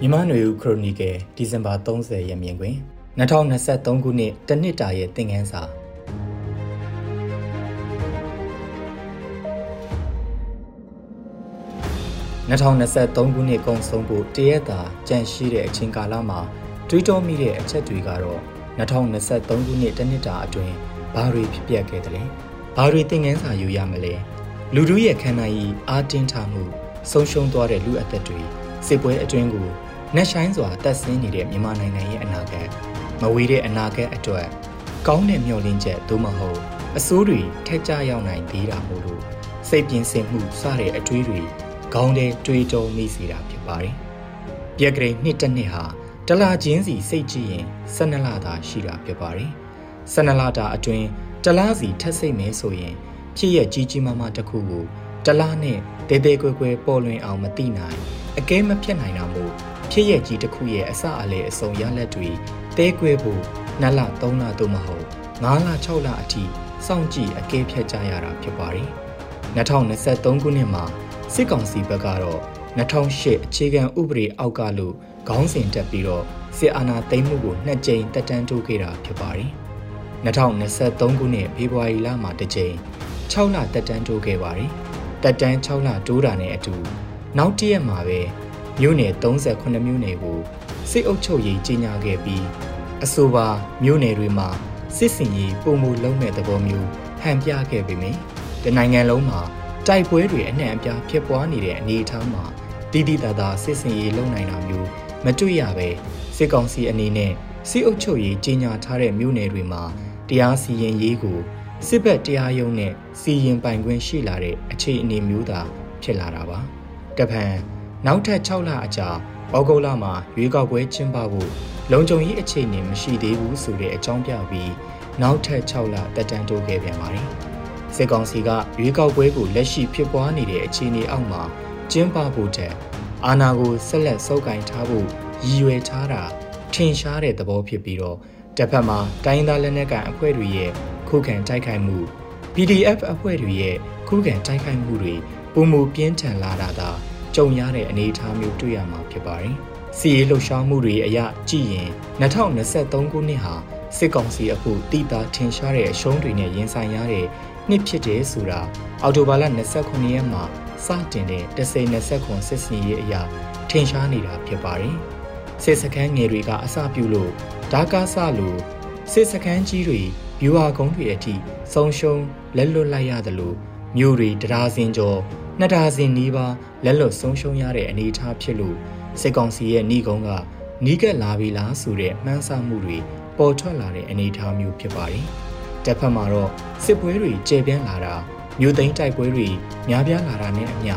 မြန်မာ့ຫນွေဦးခရိုနီကယ်ဒီဇင်ဘာ30ရက်မြင်တွင်2023ခုနှစ်တနှစ်တာရဲ့သင်ခန်းစာ2023ခုနှစ်ကုန်ဆုံးဖို့တရက်တာကြန့်ရှိတဲ့အချိန်ကာလမှာတွေးတောမိတဲ့အချက်တွေကတော့2023ခုနှစ်တနှစ်တာအတွင်းဘာတွေဖြစ်ပျက်ခဲ့တယ်လဲဘာတွေသင်ခန်းစာယူရမလဲလူတို့ရဲ့ခန္ဓာကြီးအားတင်းထားမှုဆုံးရှုံးသွားတဲ့လူအသက်တွေစစ်ပွဲအတွင်းကို နှက်ဆိုင်စွာတက်ဆင်းနေတဲ့မြန်မာနိုင်ငံရဲ့အနာဂတ်မဝေးတဲ့အနာဂတ်အတွက်ကောင်းတဲ့မျှော်လင့်ချက်သို့မဟုတ်အစိုးတွေထက်ကြရောက်နိုင်သေးတာမို့လို့စိတ်ပြင်းစင်မှုစတဲ့အတွေးတွေခေါင်းထဲတွေးတောမိစေတာဖြစ်ပါတယ်။ပြက်ကလေးနှစ်တစ်နှစ်ဟာတလာချင်းစီစိတ်ကြည့်ရင်12လတာရှိတာဖြစ်ပါတယ်။12လတာအတွင်းတလားစီထက်စိတ်မဲဆိုရင်ဖြစ်ရကြီးကြီးမားမားတစ်ခုကိုတလားနဲ့တဲတဲကွယ်ကွယ်ပေါ်လွင်အောင်မသိနိုင်အကဲမဖြစ်နိုင်တာမို့ ဖြစ်ရကြီးတစ်ခုရဲ့အစအလဲအစုံရလက်တွေတဲကွယ်ဖို့2လ3လသို့မဟုတ်9လ6လအထိစောင့်ကြည့်အကဲဖြတ်ကြရတာဖြစ်ပါတယ်2023ခုနှစ်မှာစစ်ကောင်စီဘက်ကတော့2008အခြေခံဥပဒေအောက်ကလို့ခေါင်းစဉ်တက်ပြီးတော့စစ်အာဏာသိမ်းမှုကိုနှစ်ကြိမ်တက်တန်းတိုးခဲ့တာဖြစ်ပါတယ်2023ခုနှစ်ဖေဖော်ဝါရီလမှာတစ်ကြိမ်6လတက်တန်းတိုးခဲ့ပါတယ်တက်တန်း6လတိုးတာနဲ့အတူနောက်တရက်မှာပဲ မြို့နယ်38မြို့နယ်ကိုစစ်အုပ်ချုပ်ရေးကြီးညာခဲ့ပြီးအဆိုပါမြို့နယ်တွေမှာစစ်စင်ရေးပုံမှုလုံးမဲ့သဘောမျိုးဟန်ပြခဲ့ပေမယ့်တနိုင်ငံလုံးမှာတိုက်ပွဲတွေအနှံ့အပြားဖြစ်ပွားနေတဲ့အနေအထားမှာတိတိတသာစစ်စင်ရေးလုံနိုင်တာမျိုးမတွေ့ရပဲစစ်ကောင်စီအနေနဲ့စစ်အုပ်ချုပ်ရေးကြီးညာထားတဲ့မြို့နယ်တွေမှာတရားစီရင်ရေးကိုစစ်ဘက်တရားရုံးနဲ့စီရင်ပိုင်ခွင့်ရှိလာတဲ့အခြေအနေမျိုးသာဖြစ်လာတာပါ။တပံနော က်ထပ်6လအကြာဩဂုတ်လမှာရွေးကောက်ပွဲကျင်းပဖို့လုံခြုံရေးအခြေအနေမရှိသေးဘူးဆိုတဲ့အကြောင်းပြပြီးနောက်ထပ်6လတက်တန်းတိုးခဲ့ပြန်ပါတယ်။စစ်ကောင်စီကရွေးကောက်ပွဲကိုလက်ရှိဖြစ်ပွားနေတဲ့အခြေအနေအောက်မှာကျင်းပဖို့တဲ့အာဏာကိုဆက်လက်စုပ်ကိုင်ထားဖို့ရည်ရွယ်ထားတာထင်ရှားတဲ့သဘောဖြစ်ပြီးတော့တစ်ဖက်မှာတိုင်းသားလက်နက်ကိုင်အဖွဲ့တွေရဲ့ခုခံတိုက်ခိုက်မှု PDF အဖွဲ့တွေရဲ့ခုခံတိုက်ခိုက်မှုတွေပုံမူပြင်းထန်လာတာသာ ကြုံရတဲ့အနေအထားမျိုးတွေ့ရမှာဖြစ်ပါတယ်။စီရေးလှုပ်ရှားမှုတွေအရကြည့်ရင်2023ခုနှစ်ဟာစစ်ကောင်စီအခုတိတာထင်ရှားတဲ့အရှုံးတွေနဲ့ရင်ဆိုင်ရတဲ့နှစ်ဖြစ်တယ်ဆိုတာအော်တိုဘာလ29ရက်မှာစတင်တဲ့တစိ29စစ်စင်ရေးအရာထင်ရှားနေတာဖြစ်ပါတယ်။စစ်စခန်းငယ်တွေကအစပြုလို့ဒါကားဆလို့စစ်စခန်းကြီးတွေဗျူဟာကုန်းတွေအထိဆုံးရှုံးလက်လွတ်လိုက်ရတယ်လို့မြို့တွေတရားစင်ကျော် နှစ်ဒါဇင်နီးပါးလက်လွတ်ဆုံးရှုံးရတဲ့အနေအထားဖြစ်လို့စစ်ကောင်စီရဲ့နှီးကုန်းကနီးကပ်လာပြီလားဆိုတဲ့မှန်းဆမှုတွေပေါ်ထွက်လာတဲ့အနေအထားမျိုးဖြစ်ပါတယ်။တစ်ဖက်မှာတော့စစ်ပွဲတွေကျေပြန့်လာတာမြို့သိမ်းတိုက်ပွဲတွေများပြားလာတာနဲ့အမျှ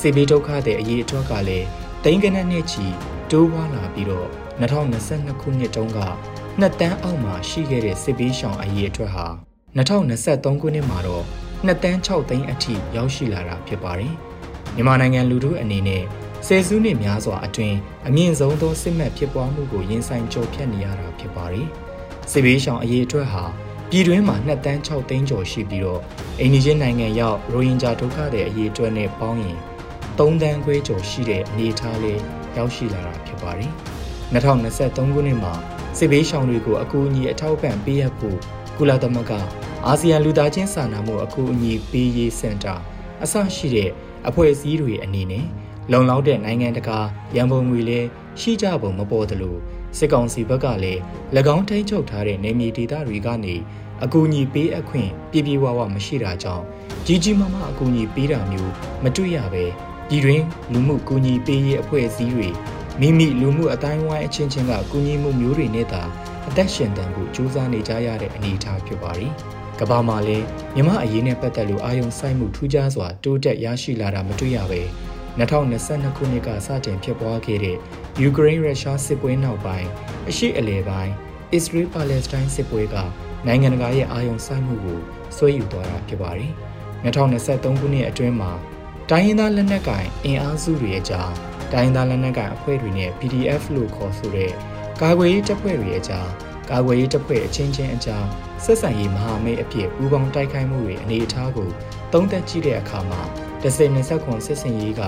စစ်ဘေးဒုက္ခတဲ့အရေးအတွက်ကလည်းတိန်ကနက်နဲ့ချီတိုးပွားလာပြီးတော့2022ခုနှစ်တုန်းကနှစ်တန်းအောက်မှာရှိခဲ့တဲ့စစ်ဘေးရှောင်အရေးအတွက်ဟာ2023ခုနှစ်မှာတော့ 2တန်း6သိန်းအထိရောက်ရှိလာတာဖြစ်ပါတယ်။မြန်မာနိုင်ငံလူထုအနေနဲ့ဆယ်စုနှစ်များစွာအတွင်းအမြင့်ဆုံးသောစစ်မှတ်ဖြစ်ပွားမှုကိုရင်ဆိုင်ကြုံဖြတ်နေရတာဖြစ်ပါတယ်။စစ်ဘေးရှောင်အရေးအတွက်ဟာပြည်တွင်းမှာ2တန်း6သိန်းကျော်ရှိပြီးတော့အိန္ဒိယနိုင်ငံရောက်ရိုဟင်ဂျာဒုက္ခတွေအရေးအတွက်နဲ့ပေါင်းရင်3တန်းခွဲကျော်ရှိတဲ့အနေအထားလေးရောက်ရှိလာတာဖြစ်ပါတယ်။2023ခုနှစ်မှာစစ်ဘေးရှောင်တွေကိုအကူအညီအထောက်ပံ့ပေးရဖို့ကုလသမဂ္ဂ အာဆီယံလူသားချင်းစာနာမှုအကူအညီပေးရေးစင်တာအဆရှိတဲ့အဖွဲ့အစည်းတွေအနေနဲ့လုံလောက်တဲ့နိုင်ငံတကာရန်ပုံငွေလည်းရှိကြပုံမပေါ်သလိုစစ်ကောင်စီဘက်ကလည်း၎င်းထိန်းချုပ်ထားတဲ့နေမြေဒေသတွေကနေအကူအညီပေးအခွင့်ပြပြဝဝမရှိတာကြောင့်ကြီးကြီးမားမားအကူအညီပေးတာမျိုးမတွေ့ရပဲပြည်တွင်းလူမှုကူညီပေးရေးအဖွဲ့အစည်းတွေမိမိလူမှုအတိုင်းဝိုင်းအချင်းချင်းကကူညီမှုမျိုးတွေနဲ့သာအသက်ရှင်တန်ဖို့ကြိုးစားနေကြရတဲ့အနေအထားဖြစ်ပါတယ်။ ကမ္ဘာမှာလည်းမြမအရေးနဲ့ပတ်သက်လို့အာယုံစိုက်မှုထူးခြားစွာတိုးတက်ရရှိလာတာမတွေ့ရပဲ2022ခုနှစ်ကစတင်ဖြစ်ပွားခဲ့တဲ့ယူကရိန်းရုရှားစစ်ပွဲနောက်ပိုင်းအရှိအလဲပိုင်းအစ္စရေးပါလက်စတိုင်းစစ်ပွဲကနိုင်ငံတကာရဲ့အာယုံစိုက်မှုကိုဆွဲယူသွားတာဖြစ်ပါတယ်။2023ခုနှစ်အတွင်းမှာတိုင်းရင်းသားလက်နက်ကိုင်အင်အားစုတွေအကြားတိုင်းသားလက်နက်ကိုင်အဖွဲ့တွေနဲ့ PDF လို့ခေါ်ဆိုတဲ့ကာကွယ်ရေးတပ်ဖွဲ့တွေအကြား ကာကွယ်ရေးတပ်ဖွဲ့အချင်းချင်းအကြားဆက်ဆံရေးမဟာမိတ်အဖြစ်ပူးပေါင်းတိုက်ခိုက်မှုတွေအနေအထားကိုသုံးသပ်ကြည့်တဲ့အခါမှာဒဇင်29စစ်စင်ရေးက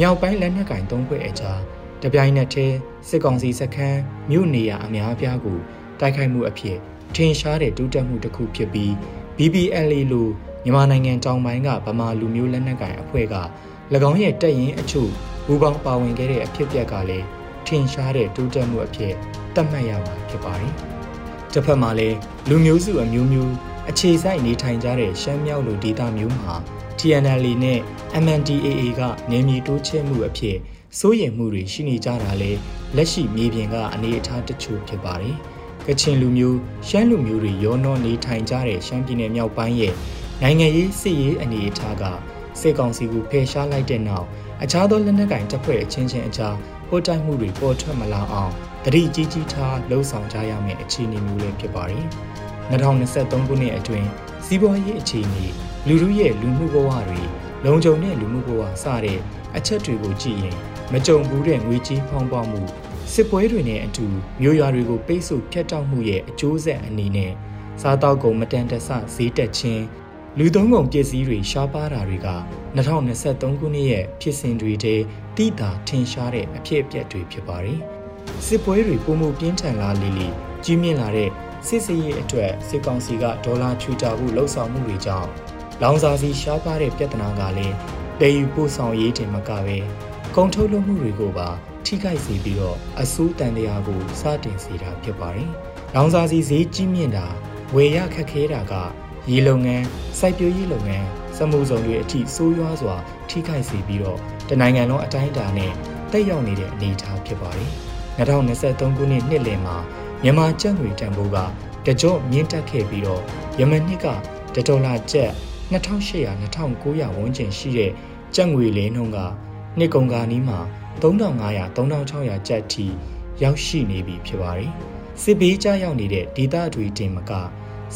မြောက်ပိုင်းလက်နက်ကင်သုံးဖွဲ့အကြားတတပြိုင်နက်တည်းစစ်ကောင်စီစခန်းမြို့နေရာအများအပြားကိုတိုက်ခိုက်မှုအဖြစ်ထင်ရှားတဲ့တိုးတက်မှုတစ်ခုဖြစ်ပြီး BBLA လိုမြန်မာနိုင်ငံတောင်ပိုင်းကဗမာလူမျိုးလက်နက်ကိုင်အဖွဲ့က၎င်းရဲ့တပ်ရင်းအချို့ဘူပေါင်းပါဝင်ခဲ့တဲ့အဖြစ်အပျက်ကလည်းထင်ရှားတဲ့တိုးတက်မှုအဖြစ်သတ်မှတ်ရမှာဖြစ်ပါတယ်။ တစ်ဖက်မှာလည်းလူမျိုးစုအမျိုးမျိုးအခြေစိုက်နေထိုင်ကြတဲ့ရှမ်းမြောက်လူဒေသမျိုးမှာ TNL နဲ့ MNDAA ကနေမြေတိုးချဲ့မှုအဖြစ်စိုးရိမ်မှုတွေရှိနေကြတာလဲလက်ရှိမြေပြင်ကအနေအထားတချို့ဖြစ်ပါတယ်။ကချင်လူမျိုးရှမ်းလူမျိုးတွေရောနှောနေထိုင်ကြတဲ့ရှမ်းပြည်နယ်မြောက်ပိုင်းရဲ့နိုင်ငံရေးစစ်ရေးအနေအထားကစစ်ကောင်စီကိုဖယ်ရှားလိုက်တဲ့နောက်အခြားသောလက်နက်ကိုင်တပ်ဖွဲ့အချင်းချင်းအကြားပို့တိုက်မှုတွေပေါ်ထွက်မလာအောင် တတိကြီးကြီးထားလှုံ့ဆော်ကြရမယ့်အခြေအနေမျိုးလည်းဖြစ်ပါတယ်။2023ခုနှစ်အတွင်းစီးပွားရေးအခြေအနေလူလူရဲ့လူမှုဘဝတွေလုံခြုံတဲ့လူမှုဘဝစတဲ့အချက်တွေကိုကြည့်ရင်မကြုံဘူးတဲ့ငွေကြေးဖောင်းပွားမှုစစ်ပွဲတွေနဲ့အတူမြို့ရွာတွေကိုပိတ်ဆို့ဖျက်တောက်မှုရဲ့အကျိုးဆက်အနေနဲ့စားတောက်ကုန်မတန်တဆဈေးတက်ခြင်းလူသုံးကုန်ပစ္စည်းတွေရှားပါးတာတွေက2023ခုနှစ်ရဲ့ဖြစ်စဉ်တွေတည်းတိတာထင်ရှားတဲ့အဖြစ်အပျက်တွေဖြစ်ပါတယ်။ စစ်ပွဲတွေပုံမှုပြင်းထန်လာလေလေကြီးမြင့်လာတဲ့စစ်စရေးအတွက်စစ်ကောင်စီကဒေါ်လာချူတာမှုလှုပ်ဆောင်မှုတွေကြောင့်လောင်စာစီရှားပါးတဲ့ပြဿနာကလည်းတည်ယူပို့ဆောင်ရေးတင်မကပဲကုန်ထုတ်လုပ်မှုတွေကိုပါထိခိုက်စေပြီးတော့အဆိုးတန်တရားကိုစတင်စေတာဖြစ်ပါတယ်။လောင်စာစီဈေးကြီးမြင့်တာဝယ်ရခက်ခဲတာကရေလုပ်ငန်းစိုက်ပျိုးရေးလုပ်ငန်းစမှုစုံတွေအထိဆိုးရွားစွာထိခိုက်စေပြီးတော့တနိုင်ငံလုံးအတိုင်းအတာနဲ့တက်ရောက်နေတဲ့အနေအထားဖြစ်ပါတယ်။ 2023ခုနှစ်နှစ်လယ်မှာမြန်မာကျပ်ငွေတန်ဖိုးကတကြော့မြင့်တက်ခဲ့ပြီးတော့ယမန်နှစ်ကဒေါ်လာကျပ်2800-2900ဝန်းကျင်ရှိတဲ့ကျပ်ငွေလဲနှုန်းကနှစ်ကုန်ကာနီးမှာ3500-3600ကျပ်ထိရောက်ရှိနေပြီဖြစ်ပါတယ်။စစ်ဘေးကြရောက်နေတဲ့ဒေသတွေတင်မက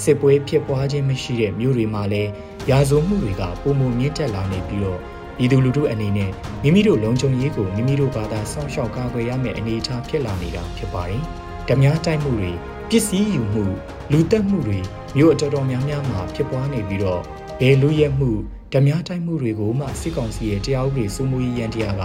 စစ်ပွဲဖြစ်ပွားခြင်းမရှိတဲ့မြို့တွေမှာလည်းရာဇဝမှုတွေကပုံမမြင့်တက်လာနေပြီးတော့ ပြည်သူလူထုအနေနဲ့မိမိတို့လုံခြုံရေးကိုမိမိတို့ဘာသာစောင့်ရှောက်ကာကွယ်ရမယ့်အနေအထားဖြစ်လာနေတာဖြစ်ပါတယ်။ဓမြတိုက်မှုတွေပစ္စည်းယူမှုလူတက်မှုတွေမြို့အတော်တော်များများမှာဖြစ်ပွားနေပြီးတော့ဘယ်လူရဲမှုဓမြတိုက်မှုတွေကိုမှစစ်ကောင်စီရဲ့တရားဥပဒေစိုးမိုးရေးရန်တရားက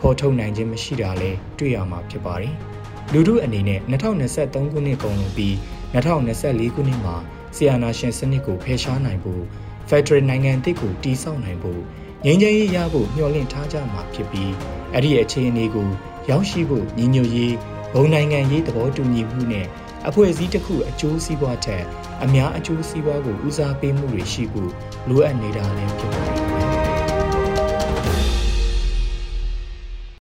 ဖော်ထုတ်နိုင်ခြင်းမရှိတာလဲတွေ့ရမှာဖြစ်ပါတယ်။လူထုအနေနဲ့2023ခုနှစ်ကုန်လို့ပြီး2024ခုနှစ်မှာဆီယနာရှင်စနစ်ကိုဖယ်ရှားနိုင်ဖို့ဖက်ဒရယ်နိုင်ငံတစ်ကိုတည်ဆောက်နိုင်ဖို့ ငြိမ်းချမ်းရေးရဖို့မျှော်လင့်ထားကြမှာဖြစ်ပြီးအဲ့ဒီအခြေအနေကိုရောက်ရှိဖို့ညီညွတ်ရေးဘုံနိုင်ငံရေးသဘောတူညီမှုနဲ့အဖွဲ့အစည်းတစ်ခုအကျိုးစီးပွားထက်အများအကျိုးစီးပွားကိုဦးစားပေးမှုတွေရှိဖို့လိုအပ်နေတာလည်းဖြစ်ပါတယ်